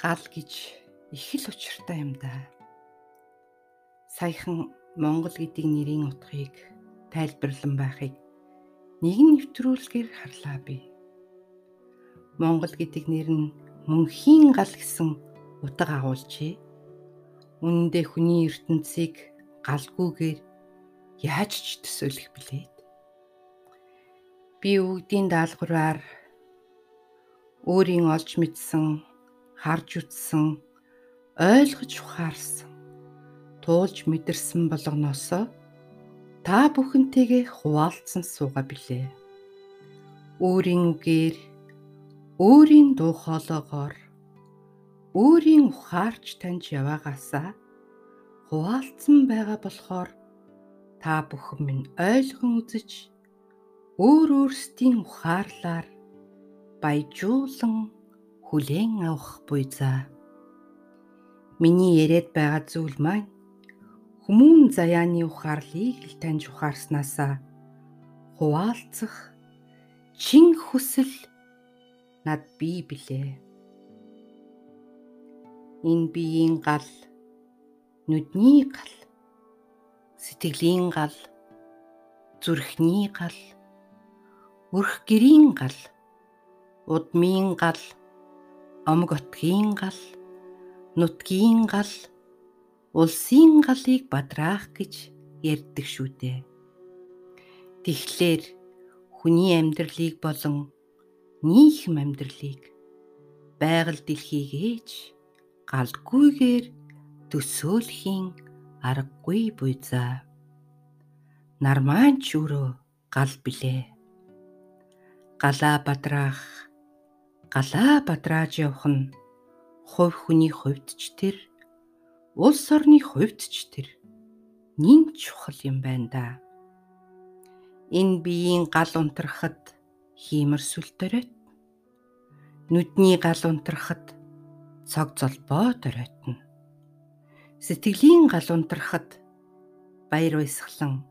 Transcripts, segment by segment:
гал гэж их л учиртай юм да. Саяхан Монгол гэдэг нэрийн утгыг тайлбарлан байхыг нэгэн нэвтрүүлгээр харлаа би. Монгол гэдэг нэр нь мөнхийн гал гэсэн утга агуулжээ. Үнэндээ хүний ертөнцийг галгүйгээр яаж ч төсөөлөх билээд. Би өвгдийн даалгавраар өөрийн олж мэдсэн, харж үтсэн, ойлгож ухаарсан, туулж мэдэрсэн болгоноосоо та бүхэнтэйгээ хуваалцсан сууга билээ. Өөрийн үгээр, өөрийн дуу хоолоогоор, өөрийн ухаарч таньж яваагаасаа хуваалцсан байгаа болохоор та бүхэн минь ойлгон үзэж өөр өөрсдийн ухаарлаар баяжуулан хүлээн авах буй за. Миний яриад байгаа зүйл маань хүмүүн заяаны ухаарлыг л таньж ухаарснаасаа хуваалцах чин хүсэл над бий билээ. Энэ биеийн гал, нүдний гал, сэтгэлийн гал, зүрхний гал, өрх гэрийн гал удмын гал, омг отгийн гал, нутгийн гал, улсын галыг бадраах гэж ярьдаг шүү дээ. Тэгэхээр хүний амьдралыг болон нийгэм амьдралыг байгаль дэлхийг ээж галгүйгээр төсөөлхийн аргагүй буй за. Нармаан ч өрөө гал билээ. Галаа бадраах галаа бадрааж явах нь хувь хүний хувьд ч тэр улс орны хувьд ч тэр нин чухал юм байна да. Энэ биеийн гал унтрахад хиймэр сүлдөрөт нүдний гал унтрахад цог золбоо дөрөйтнө. Сэтгэлийн гал унтрахад баяр баясгалан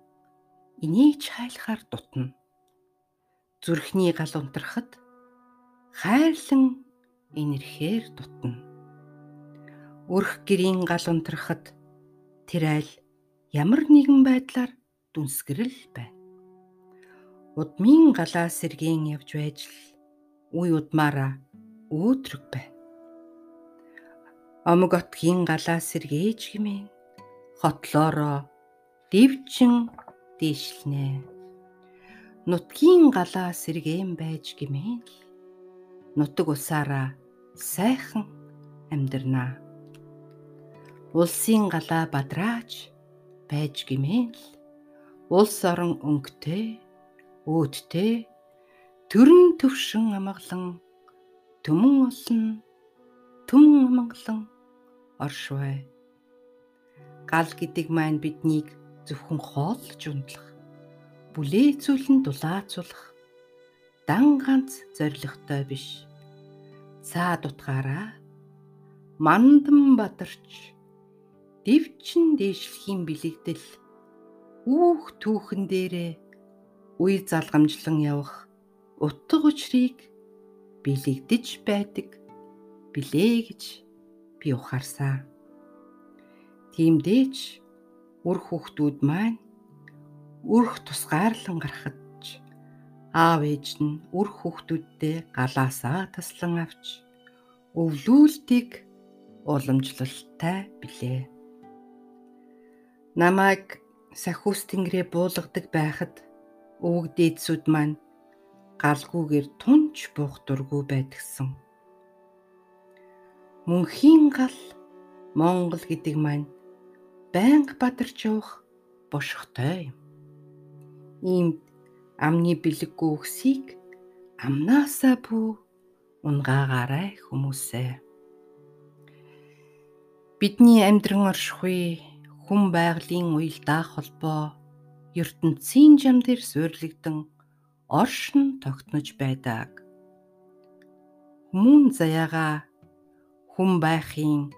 инээж хайлахаар дутна. Зүрхний гал унтрахад хайрлан инэрхээр дутна. Өрх гэрийн гал унтрахад тэр айл ямар нэгэн байдлаар дүнсгэрэл байна. Удмын галаа сэргийн явж байж л үе удмаараа өөдрөг байна. Омог отгийн галаа сэргээж гимэн хотлоороо дэвчин дээшлнэ. Нутгийн галаа сэргээн байж гимэн л нутаг усаараа сайхан амьдрнаа. Улсын галаа бадрааж байж гимээн л улс орон өнгөтэй, өөдтэй, төрн төвшин амгалан төмөн олон төмөн амгалан оршвэ. Гал гэдэг маань биднийг зөвхөн хооллож унтлах, бүлээцүүлэн дулаацуулах, дан ганц зоригтой биш цаад утгаараа мандан бадарч дэвчин дээшлэхийн бэлэгдэл үүх түүхэн дээрээ үе залгамжлан явах утга учирыг бэлэгдэж байдаг билээ гэж би ухаарсан. Тиймдээч үр хүүхдүүд маань үрх тусгаарлан гарахад аав ээж нь үр хүүхдүүдтэй галаасаа таслан авч өвлүүлтийг уламжлалтай билээ. Намайг сахиус тэнгэрээ буулгадаг байхад өвөг дээдсүүд маань галгүйгээр тунч буух дургүй байдгсан. Мөнхийн гал Монгол гэдэг маань байнга бадарч явах бошхтой юм. Иймд амны бэлэггүй өксийг амнаасаа бүү унгаагаарай хүмүүсээ. Бидний амьдран оршихуй хүн байгалийн уялдаа холбоо ертөнцийн жам дээр суйрлагдсан оршин тогтнож байдаг. Хүмүүн заяага хүн байхын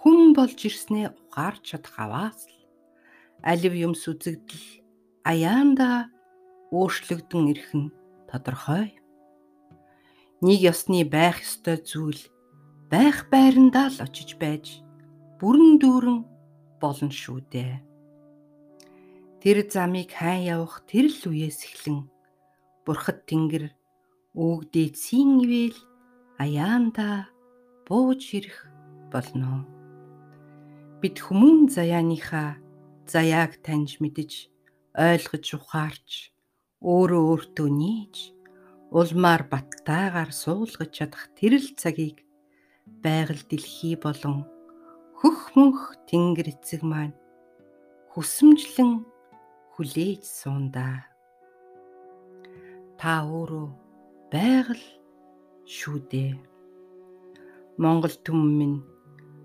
хүн болж ирснээ ухаарч чадах аваас л алив юмс үзэгдэл аяанда өөрчлөгдөн ирэх нь тодорхой. Нэг ёсны байх ёстой зүйл байх байрандаа л очиж байж бүрэн дүүрэн болно шүү дээ. Тэр замыг хайн явах тэр л үеэс эхлэн бурхад тэнгэр өгдөөцийн ивэл аяанда бууж ирэх болно. Бид хүмүүн заяаныхаа заяаг таньж мэдж ойлгож ухаарч өөрөө өөртөө нийж улмаар баттайгаар суулгаж чадах тэрл цагийг байгаль дэлхий болон хөх мөнх тэнгэр эцэг маань хүсэмжлэн хүлээж суунда. Та өөрөө байгаль шүү дээ. Монгол түмэн минь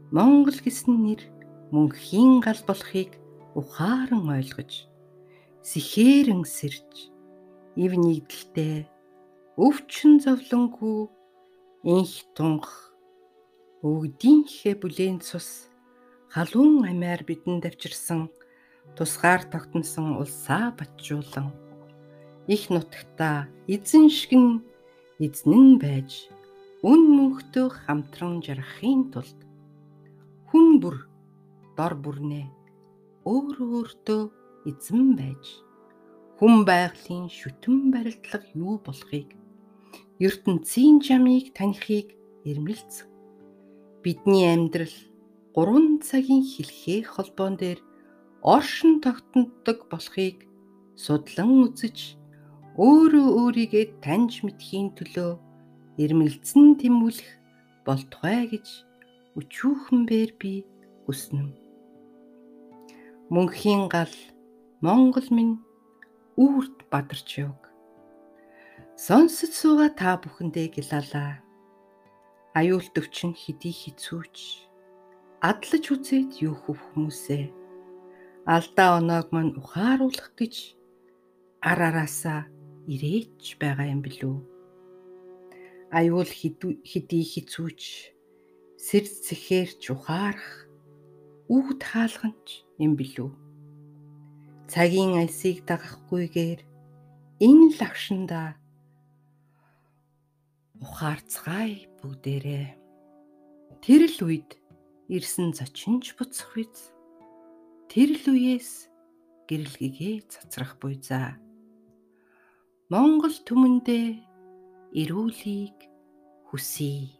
Монгол гэсэн нэр мөнхийн гал болохыг ухаан ойлгож сэхээрэн сэрж ив нэгдэлтэй. Өвчин зовлонгүй инх тунгах Бүгдийнхээ бүлээн цус. Халуун амиар бидэнд авчирсан. Тусгаар тогтносон улсаа батжуулан. Их нутагта эзэн шигэн эзнэн байж үн мөнхтөө хамтран жаргахын тулд. Хүн бүр дор бүрнээ өөр өөртөө эзэн байж хүн байгалийн шүтэн барилдлага юу болохыг ертөнцийн жамыг танихыг эрмэлцэн бидний амьдрал 3 цагийн хэлхээ холбоон дээр оршин тогтнодог болохыг судлан үзэж өөрөө өөрийгөө таньж мэдхийн төлөө ирмэлцэн тэмүүлэх болтугай гэж өчүүхэнбээр би хүснэ. Мөнхийн гал Монгол минь үрд бадарч юг. Сонсож сууга та бүхэндээ гялалаа аюул төвчин хэдий хэцүүч. Адлаж үзээд юу хөв хүмүүсээ. Алдаа оноог мань ухааруулах гэж ар араасаа ирээч байгаа юм билүү. Аюул хэдий хэцүүч. Сэрц цэхээрч ухаарах үүд хаалганч юм билүү цагийн альсыг дагахгүйгээр энэ лагшинда ухаарцгаая бүгдээрээ. Тэр л үед ирсэн зочинч буцах биз. Тэр л үеэс гэрэлгэгээ цацрах буй за. Монгол түмэндээ эрүүлийг хүсье.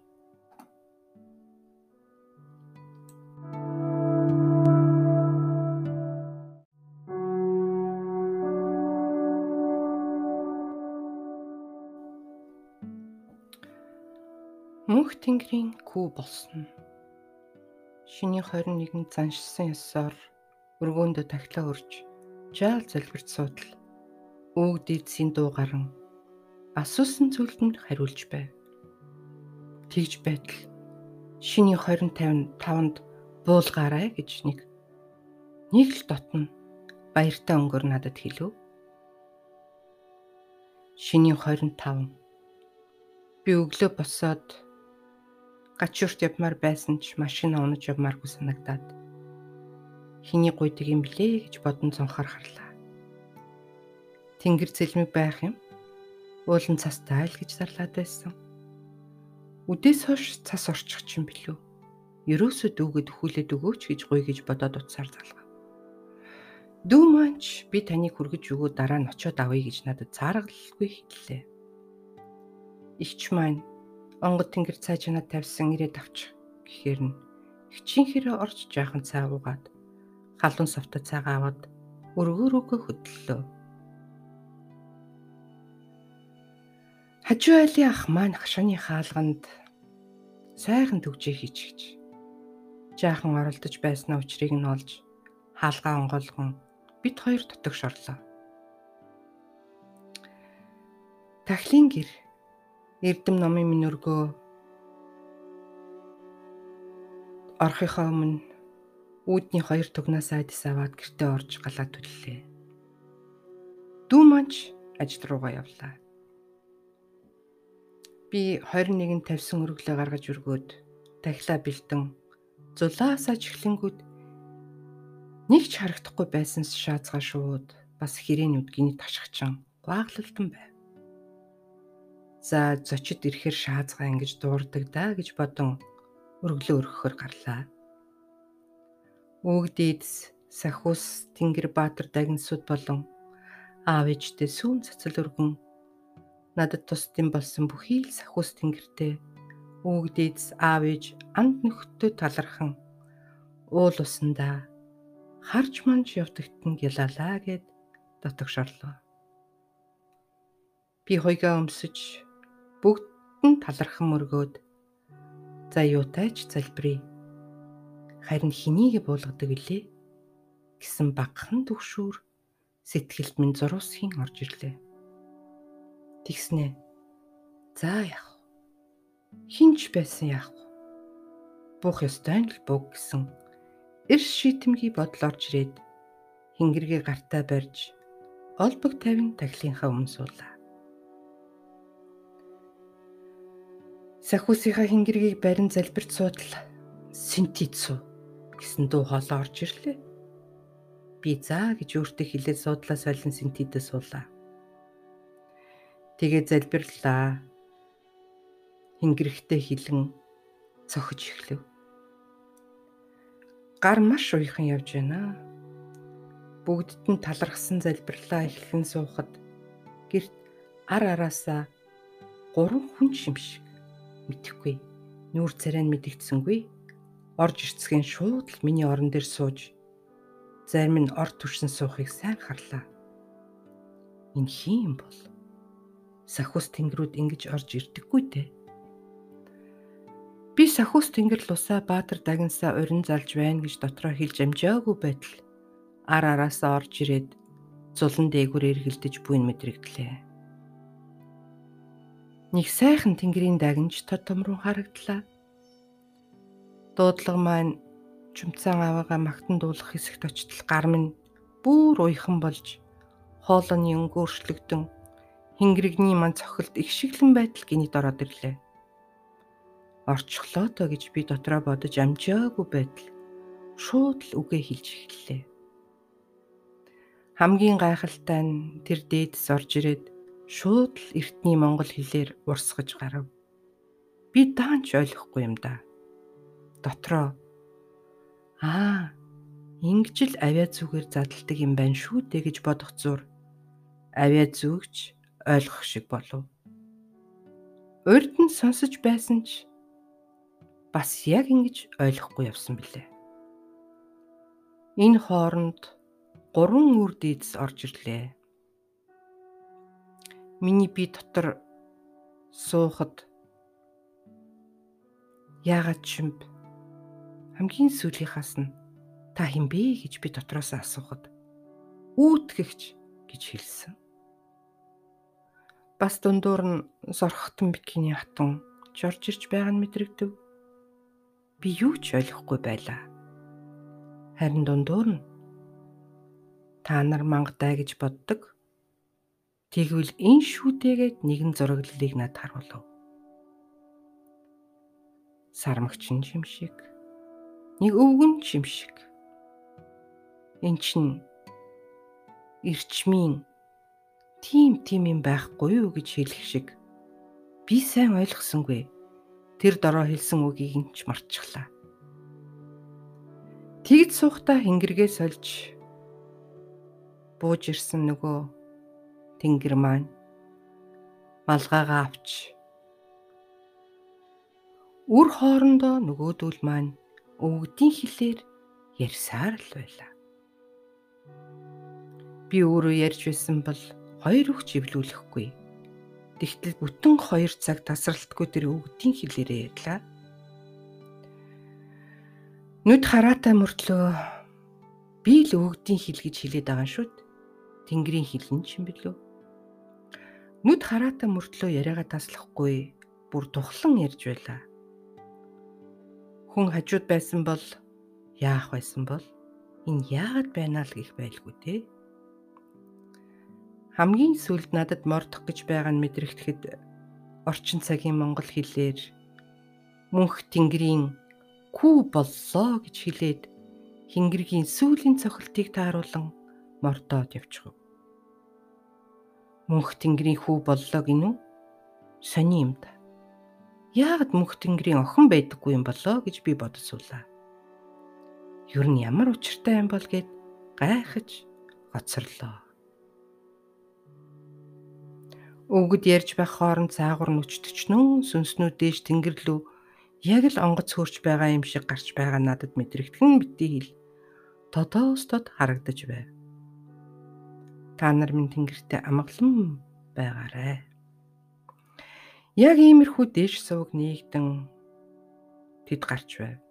Мөнх тэнгэрийн күү болсон. Шиний 21 заншсан ёсоор өргөөндөө тахлаа өрж жаал залбирч суудал өөг дээдсийн дуу гарan асуусан зүйлд хариулж байв. Тэгж байтал шиний 2055-нд буулгаарай гэж нэг нэг л дотно баяртай өнгөөр надад хэлв. Шиний 25 би өглөө босоод гачуурт явмаар байсан ч машина унаж явмааргүй санагдаад хиний гуйдаг юм блэ гэж бодон цонхоор харлаа. Тэнгэр зэлмэг байх юм. Уулын цастай л гэж зарлаад байсан. Үдээс хойш цас орчих юм билүү. Ерөөсөө дүүгээд өхүүлээд өгөөч гэж гуй гэж бодоод утсаар залгав. Дүү манч би таныг хүргэж өгөө дараа нь очиод авъя гэж надад цааргалгүй хэллээ. Игч маань онгод тэнгэр цай чанаад тавьсан ирээд авч гэхээр нь хичинхэрэ орж жаахан цай уугаад халуун савта цайгаа аваад өргөөрөөгөө хөдлөлөө. Хажуу айлын ах маань хашааны хаалганд сайхан төгжээ хийчихэж жаахан оролдож байснаа учрыг нь олж хаалгаа онгойлгон бит хоёр дотогш орлоо. Тахлын гэр Эрдэм номын минь өргөө орохынхоо өмнө үүдний хоёр тугнаас айдас аваад гэртээ орж галаа түллээ. Дүү манч ажил руугаа явлаа. Би 21 тавьсан өргөлөө гаргаж өргөөд дахлаа бэлтэн зулаасаа чихлэнгүүд нэг ч харагдахгүй байсан шаазгаа шууд бас хэрээн үдгийний ташгчин гуаглалтан байв. За зочид ирэхээр шаазгаа ингэж дуурдаг да гэж бодон өргөлөө өргөхөр гарлаа. Үгдийдс Сахус Тэнгэр Баатар дагнсууд болон аав ээжтэй сүүн цацал өргөн надад тусдсан болсон бүхий л Сахус Тэнгэртэй үгдийдс аав ээж анд нөхдөд талархан уул усандаа харж манж явдагтан гялалаа гэд дотогшорлоо. Би хойгоо өмсөж бүгд нь талархан мөргөөд за юутайч залбирая. Харин хэнийг буулгадаг илээ гэсэн багхан төгшүүр сэтгэлд минь зурусхийн орж ирлээ. Тэгснэ. За яах вэ? Хинч байсан яах вэ? Буух ёстой л бог гэсэн эрс шийтэмгий бодол орж ирээд хингэргээ гартаа барьж олбог тавин таглийнхаа өмнө суулаа. Сахусийнхаа хингэргийг барин залбирт суудал синтит суу гэсэн дуу хоолой орж ирлээ. Би заа гэж өөртөө хэлээд суудлаа солин синтидээ суулаа. Тэгээ залбирлаа. Хингэрхтэй хилэн цохиж эхлэв. Гар маш уйхан явж байна. Бүгдд нь талархсан залбирлаа эхлэн суухад гэрт ар араасаа гурван хүн шимшиг мэдхгүй. Нүүр царай нь мэдэгдсэнгүй. Орж ирцгэн шууд л миний орон дээр сууж зарим нь орд түшин суухыг сайн харлаа. Энэ хин бол сахус тэнгэрүүд ингэж орж ирдэггүй дээ. Би сахус тэнгэр лусаа баатар дагнасаа урин залж байна гэж дотроо хэлж амжаагүй байтал ар араасаа орж ирээд зулан дээгүр эргэлдэж буйн мэдрэгдлээ. Нэг сайхан тэнгэрийн дагнж тод том руу харагдлаа. Дуудлага маань чүмцэн аваагаа магтан дуулах хэсэгт очтол гар минь бүр уйхан болж хоолойны өнгө өөрчлөгдөн хингэрэгний ман цохилд их шиглэн байтал гинэд ороод ирлээ. Орчихлоо то гэж би дотроо бодож амжаагүй байтал шууд л үгээ хэлж эхэллээ. Хамгийн гайхалтай нь тэр дээдс орж ирээд шууд л эртний монгол хэлээр урсгаж гарав. Би даанч ойлгохгүй юм да. Дотроо Аа, ингэж л авиа зүгээр задалдаг юм байна шүү дээ гэж бодох зур. Авиа зүгч ойлгох шиг болов. Урд нь сонсож байсан ч бас яг ингэж ойлгохгүй явсан билээ. Энэ хооронд гурван үр дийдс орж ирлээ. Миний би дотор суухад яагаад чимб хамгийн сүүлийнхаас нь та хинбэ гэж би дотроос асуухад үүтгэгч гэж хэлсэн. Бас дундуур нь сорхтон бикини хатан жорж ирж байгаа нь мэдрэгдэв. Би юу ч ойлгохгүй байлаа. Харин дундуур нь та нар мангадаа гэж боддог. Тэгвэл энэ шүтэйгээд нэгэн зураглалыг над харуулв. Сармагчин юм шиг нэг өвгөн шимшиг. Эн чин эрчмийн тим тим юм байхгүй юу гэж хэлэх шиг би сайн ойлгосонгүй. Тэр дороо хэлсэн үгийг нь ч мартчихлаа. Тэгд суухтаа хингэргээ сольж бууж ирсэн нөгөө тэнгэр маань малгайгаа авч үр хоорондоо нөгөөдөл маань өвгдийн хэлээр ярьсаар л байлаа. Би өөрөө ярьж байсан бол хоёр үг живлүүлэхгүй. Тэгтэл бүтэн 2 цаг тасралтгүй тэр өвгдийн хэлээрээ ярьлаа. Нүд хараатай мөртлөө би л өвгдийн хэл гэж хэлээд байгаа шүүд. Тэнгэрийн хэлэн ч юм билүү. Нүд хараатай мөртлөө яриагаа таслахгүй бүр тухлан ярьж байлаа хүн хажууд байсан бол яах байсан бол энэ яагаад байна л гэх байлгүй те. Хамгийн сүлд надад мордох гэж байгаа нь мэдрэгдэхэд орчин цагийн монгол хэлээр мөнх тэнгэрийн күү боллоо гэж хэлээд хингэргийн сүүлийн цохилтыг тааруулан мордоод явчихв. Мөнх тэнгэрийн хүү боллоо гинүү? Сони юм да. яагаад мөнх тэнгэрийн охин байдаггүй юм болоо гэж би бодсуулаа. Юу нь ямар учиртай юм бол гэд гайхаж гоцорлоо. Өвгөд ярьж байх хооронд цаагур нүчтөчнөө сүнснүүд дээш тэнгэрлүү яг л онгоц хөрч байгаа юм шиг гарч байгаа надад мэдрэгдэхэн битгий хэл тодоостод харагдаж байв. Та нар минь тэнгэртэй амгалан байгаарай. Яг иймэрхүү дээш сувг нэгдэн тэд гарч байв.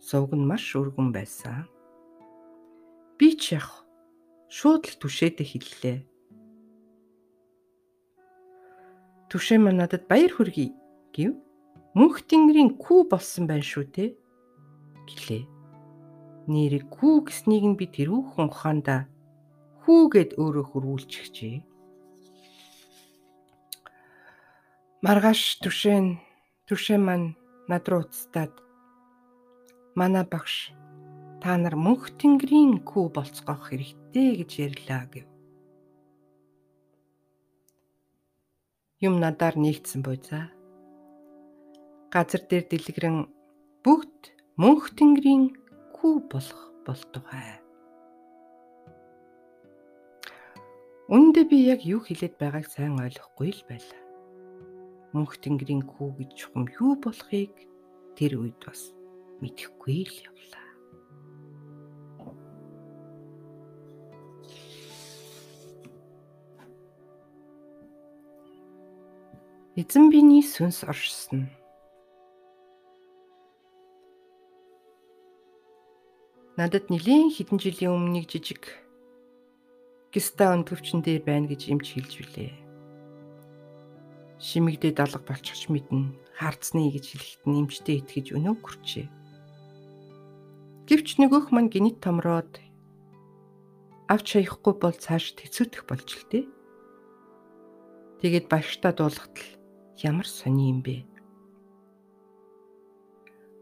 Сувг нь маш өргөн байсан. Би ч яг шууд л түшээдэ хэллээ. Түшээ маань надад баяр хүргэе гэв. Мөнх тэнгэрийн күү болсон байна шүү те гэлээ. Нэрийг күү гэснийг нь би тэрүүхэн ухаандаа хүүгээд өөрөө хөрвүүлчихжээ. Маргааш түшэн түшээ маань над руу уцтаад манай багш та нар мөнх тэнгэрийн күү болцгоох хэрэгтэй гэж ярьлаа гэв. Юм надаар нэгдсэн буй за. Газар дээр дэлгэрэн бүгд мөнх тэнгэрийн күү болох болтугай. Үүндээ би яг юу хэлээд байгааг сайн ойлгохгүй л байлаа. Мөнх тэнгэрийн күү гэж чухам юу болохыг тэр үед бас мэдэхгүй л явлаа. Эзэн биний сүнс оршсон. Надад нэлийн хэдэн жилийн өмнө нэг жижиг Гиста өндөвчн дээр байна гэж эмч хэлж билээ. Шимэгдээд алга болчихч мэднэ. Хаарцны гэж хэлэхэд нэмжтэй итгэж өнөө хүрчээ. Гэвч нөгөөх маань гинт томроод авч хаяхгүй бол цааш тэцүүдэх болж л дээ. Тэгээд багштай дуулахтал ямар сони юм бэ?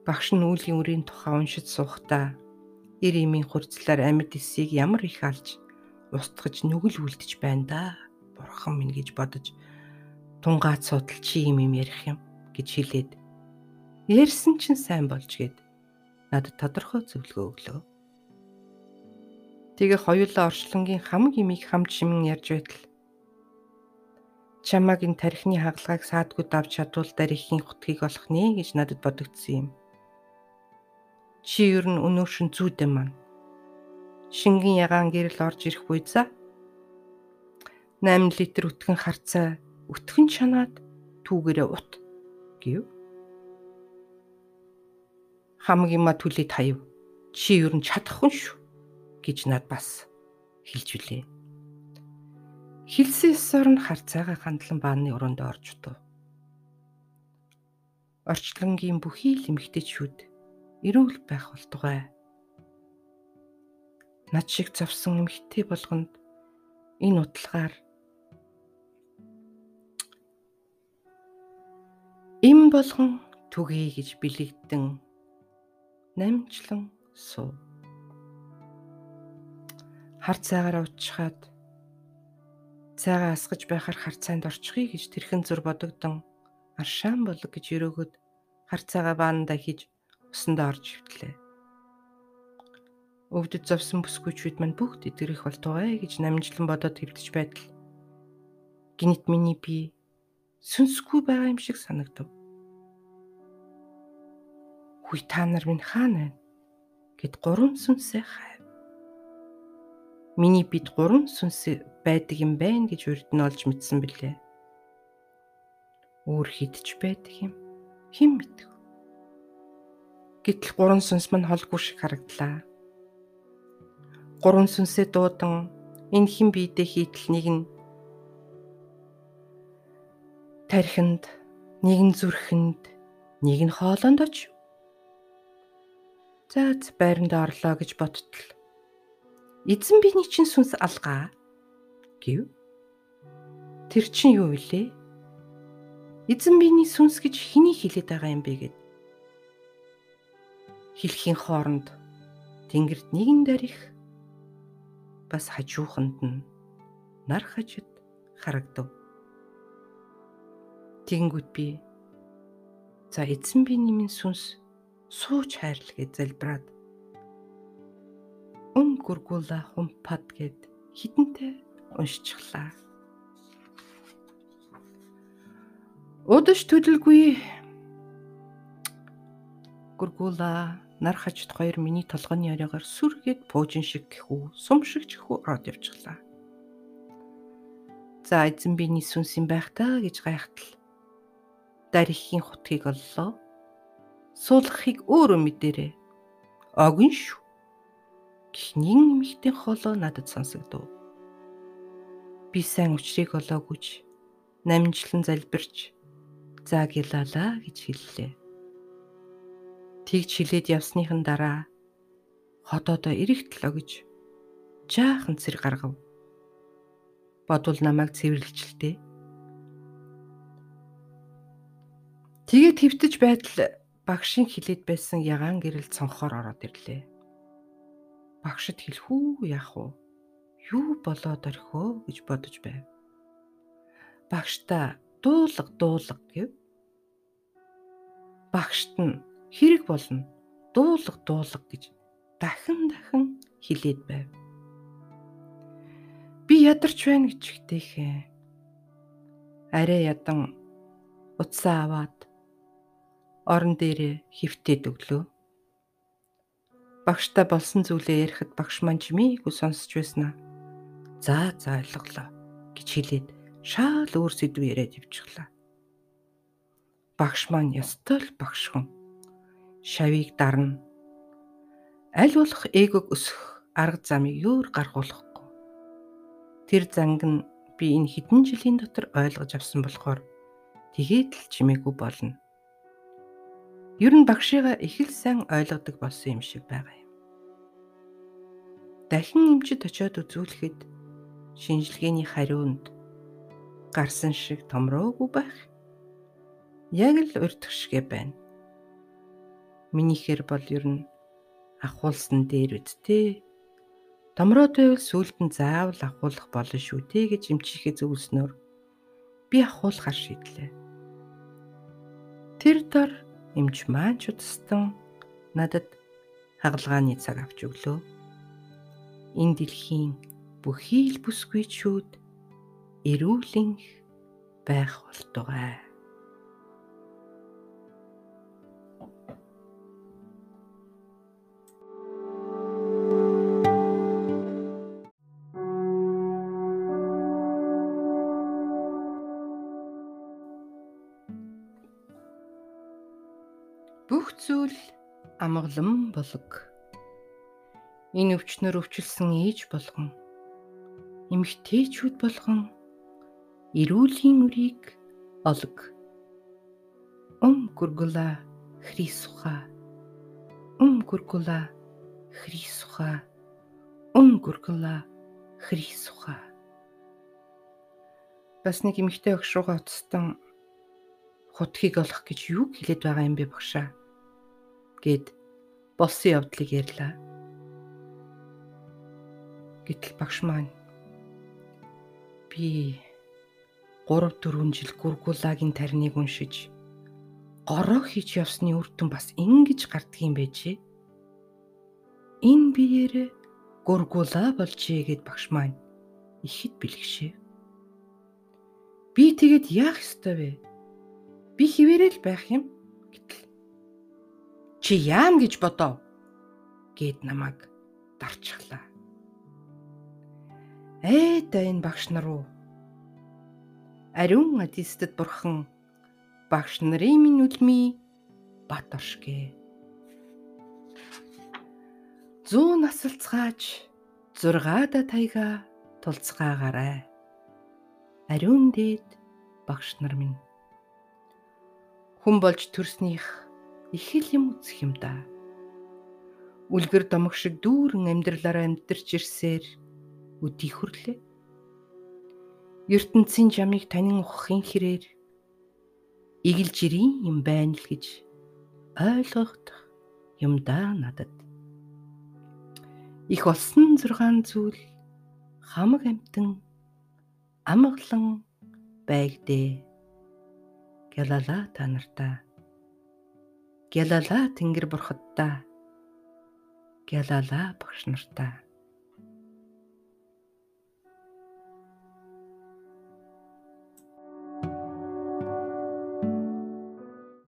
Багш нь үүлийн үрийн тухай уншиж суухдаа эр имийн хурцлаар амьд эсийг ямар их алж устгаж нүгэл үлдэж байна да. Бурхан минь гэж бодож тунгаад судал чи юм юм ярих юм гэж хэлээд ярьсан чинь сайн болж гээд надад тодорхой зөвлөгөө өглөө. Тэгээ хоёулаа орчлонгийн хамаг имийг хамт шимэн ярьж байтал чамаг энэ тархины хагалгааг саадгүй давж чадвал дарихийн хутгийг олох нэ гэж надад бодогдсон юм. Чи ер нь өнөөшн зүйдэн маань шингэн ягаан гэрэл орж ирэх буйзаа 8 литр өтгөн харцаа өтгөн чанаад түүгээрээ ут гэв. Хамаг юма түлээд хаяв. Чи юу н чадахгүй шүү гэж над бас хэлж үлээ. Хилсэн ёсоор нь харцаагаа хандлан бааны уруунд орж утав. Орчлонгийн бүхий л эмгтээчүүд эрүүл байх болтугай над шиг завсан эмхтэй болгонд энэ утлагаар им болгон түгэй гэж бэлэгдэн намжлан суу. Хар цайгаар уучхаад цайгаа асгаж байхаар хар цайнд орчихъя гэж тэрхэн зур бодогдсон аршаан болог гэж өрөөгөд хар цайгаа баананда хийж усанд орж хөвтлээ өвдөж зовсон бүсгүйчүүд мань бүгд идэрэх болтугай гэж намжлан бодоод хэвдэж байтал гинт миний би сүнсгүй байгаа юм шиг санагдав. Хүй та нар минь хаана байна гэд гурван сүнсээ хайв. Миний бид гурван сүнс байдаг юм байна гэж урд нь олж мэдсэн билээ. Өөр хидч байдаг юм хэн мэдв. Гэтэл гурван сүнс мань холгүй шиг харагдлаа гурван сүнсээ дуудан энэ хэн биедээ хийтэл нэг нь тархинд нэг нь зүрхэнд нэг нь хоолонд оч. Заац байранд орлоо гэж бодтол. Эзэн биний чинь сүнс алгаа гэв. Тэр чинь юу вэ? Эзэн биний сүнс гэж хэний хэлээд байгаа юм бэ гэд. Хэлхийн хооронд тэнгэрт нэгэн дарих бас хажууханд нь нар хажид харагдав. Тэгэнгүүт би За эзэн би нэмийн сүнс сууч хайрл гэж залбираад ум гургуула хумпад гэд хідэнтэй уншчихлаа. Удаж төлөлгүй гургуула нар хажид хоёр миний толгойн яриагаар сүргээд пуужин шиг гэхүү сум шиг гэхүү ороод явчихлаа. За эзэн биений сүнс юм байх та гэж гайхтал. Дарихийн хутгийг оллоо. Суулгахыг өөрөө мэдэрээ. Огийн шүү. Гихнийн эмхтэн хоолоо надад сонсогдов. Би сайн учрыг олоогүйч намжлан залбирч за гялалаа гэж хэллээ. Тэгж хилээд явсныхан дараа хотоодоо эрэхтэл огж жаахан цэр гаргав. Бодвол намайг цэвэрлэлчэлтэй. Тэгээд твтэж байтал багшийн хилээд байсан ягаан гэрэл цонхоор ороод ирлээ. Багшд хэлэхүү яах вэ? Юу болоод орхио гэж бодож байв. Багшта дуулга дуулга гэв. Багшт нь хэрэг болно. Дуулга дуулга гэж дахин дахин хэлээд байв. Би ядарч байна гэж ихтэйхээ. Арай ядан утсаа аваад орон дээрээ хөвтөд өглөө. Багштай болсон зүйлээ ярихад багш маань чимээгүй сонсч байснаа. За за ойлголоо гэж хэлээд шаал өөр сэдв яриад явчихлаа. Багш маань ёстой л багш хүн. Шавийг дарна. Аль болох эгог өсөх арга замыг өөр гаргуулахгүй. Тэр занг нь би энэ хэдэн жилийн дотор ойлгож авсан болохоор тэгээд л чимээгүй болно. Ер нь багшигаа их л сайн ойлгодог болсон юм шиг байгаа юм. Дахин эмчид очиод үзүүлэхэд шинжилгээний хариунд гарсан шиг томроогүй байх. Яг л урьдчилгээ байна. Минийхэр бол ер нь ахуулсан дээр үсттэй. Томроод байвал сүулт нь заавал ахуулах болно шүү дээ гэж эмчийнхээ зөвлснөөр би ахуулахар шийдлээ. Тэр дор эмч маань ч удастан надад хагалгааны цаг авч өглөө. Энэ дэлхийн бүхий л бүсгүй шүүд эрүүлэн байх болтугай. Бүх зүйл амгалан болог. Энэ өвчнөр өвчлсөн ээж болгон эмэгтэйчүүд болгон эрүүлийн үрийг олог. Ум гургула Христуха. Ум гургула Христуха. Ум гургула Христуха. Бас нэг эмэгтэй огш руугаа уцтан хутгийг олох гэж юу хэлээд байгаа юм бэ багшаа? Гэд болсон явдлыг ярьлаа. Гэтэл багш маань би 3 4 жил гургуулагийн тарныг уншиж гороо хийж явсны үр дүн бас ингэж гардгийм байжээ. Энэ биеэрээ гургуулаа болжээ гэд багш маань ихэд бэлгшээ. Би тэгэд яах ёстой вэ? Би хിവэрэл байх юм гэтэл чи яам гэж бодов гэд намайг дарчихлаа. Ээ да энэ багш нар уу ариун адистэд бурхан багш нарын минь үлми бат оршгэ. Зүү насалцгаач зургаада тайга тулцгаагаарай. Ариун дээд багш нар минь. Хүн болж төрснийх их л юм үзэх юм да. Үлгэр домог шиг дүүрэн амьдралаараа амьдарч ирсээр өдий хүрлээ ертөнцийн жамыг танин ухахын хэрээр игэлж ирийн юм байна л гэж ойлгох юм да надад. Их болсон 6 зүйл хамаг амтан амгалан байгдээ. Гэлала та нартаа Гялалаа Тэнгэр бурхадтаа. Гялалаа багш нартаа.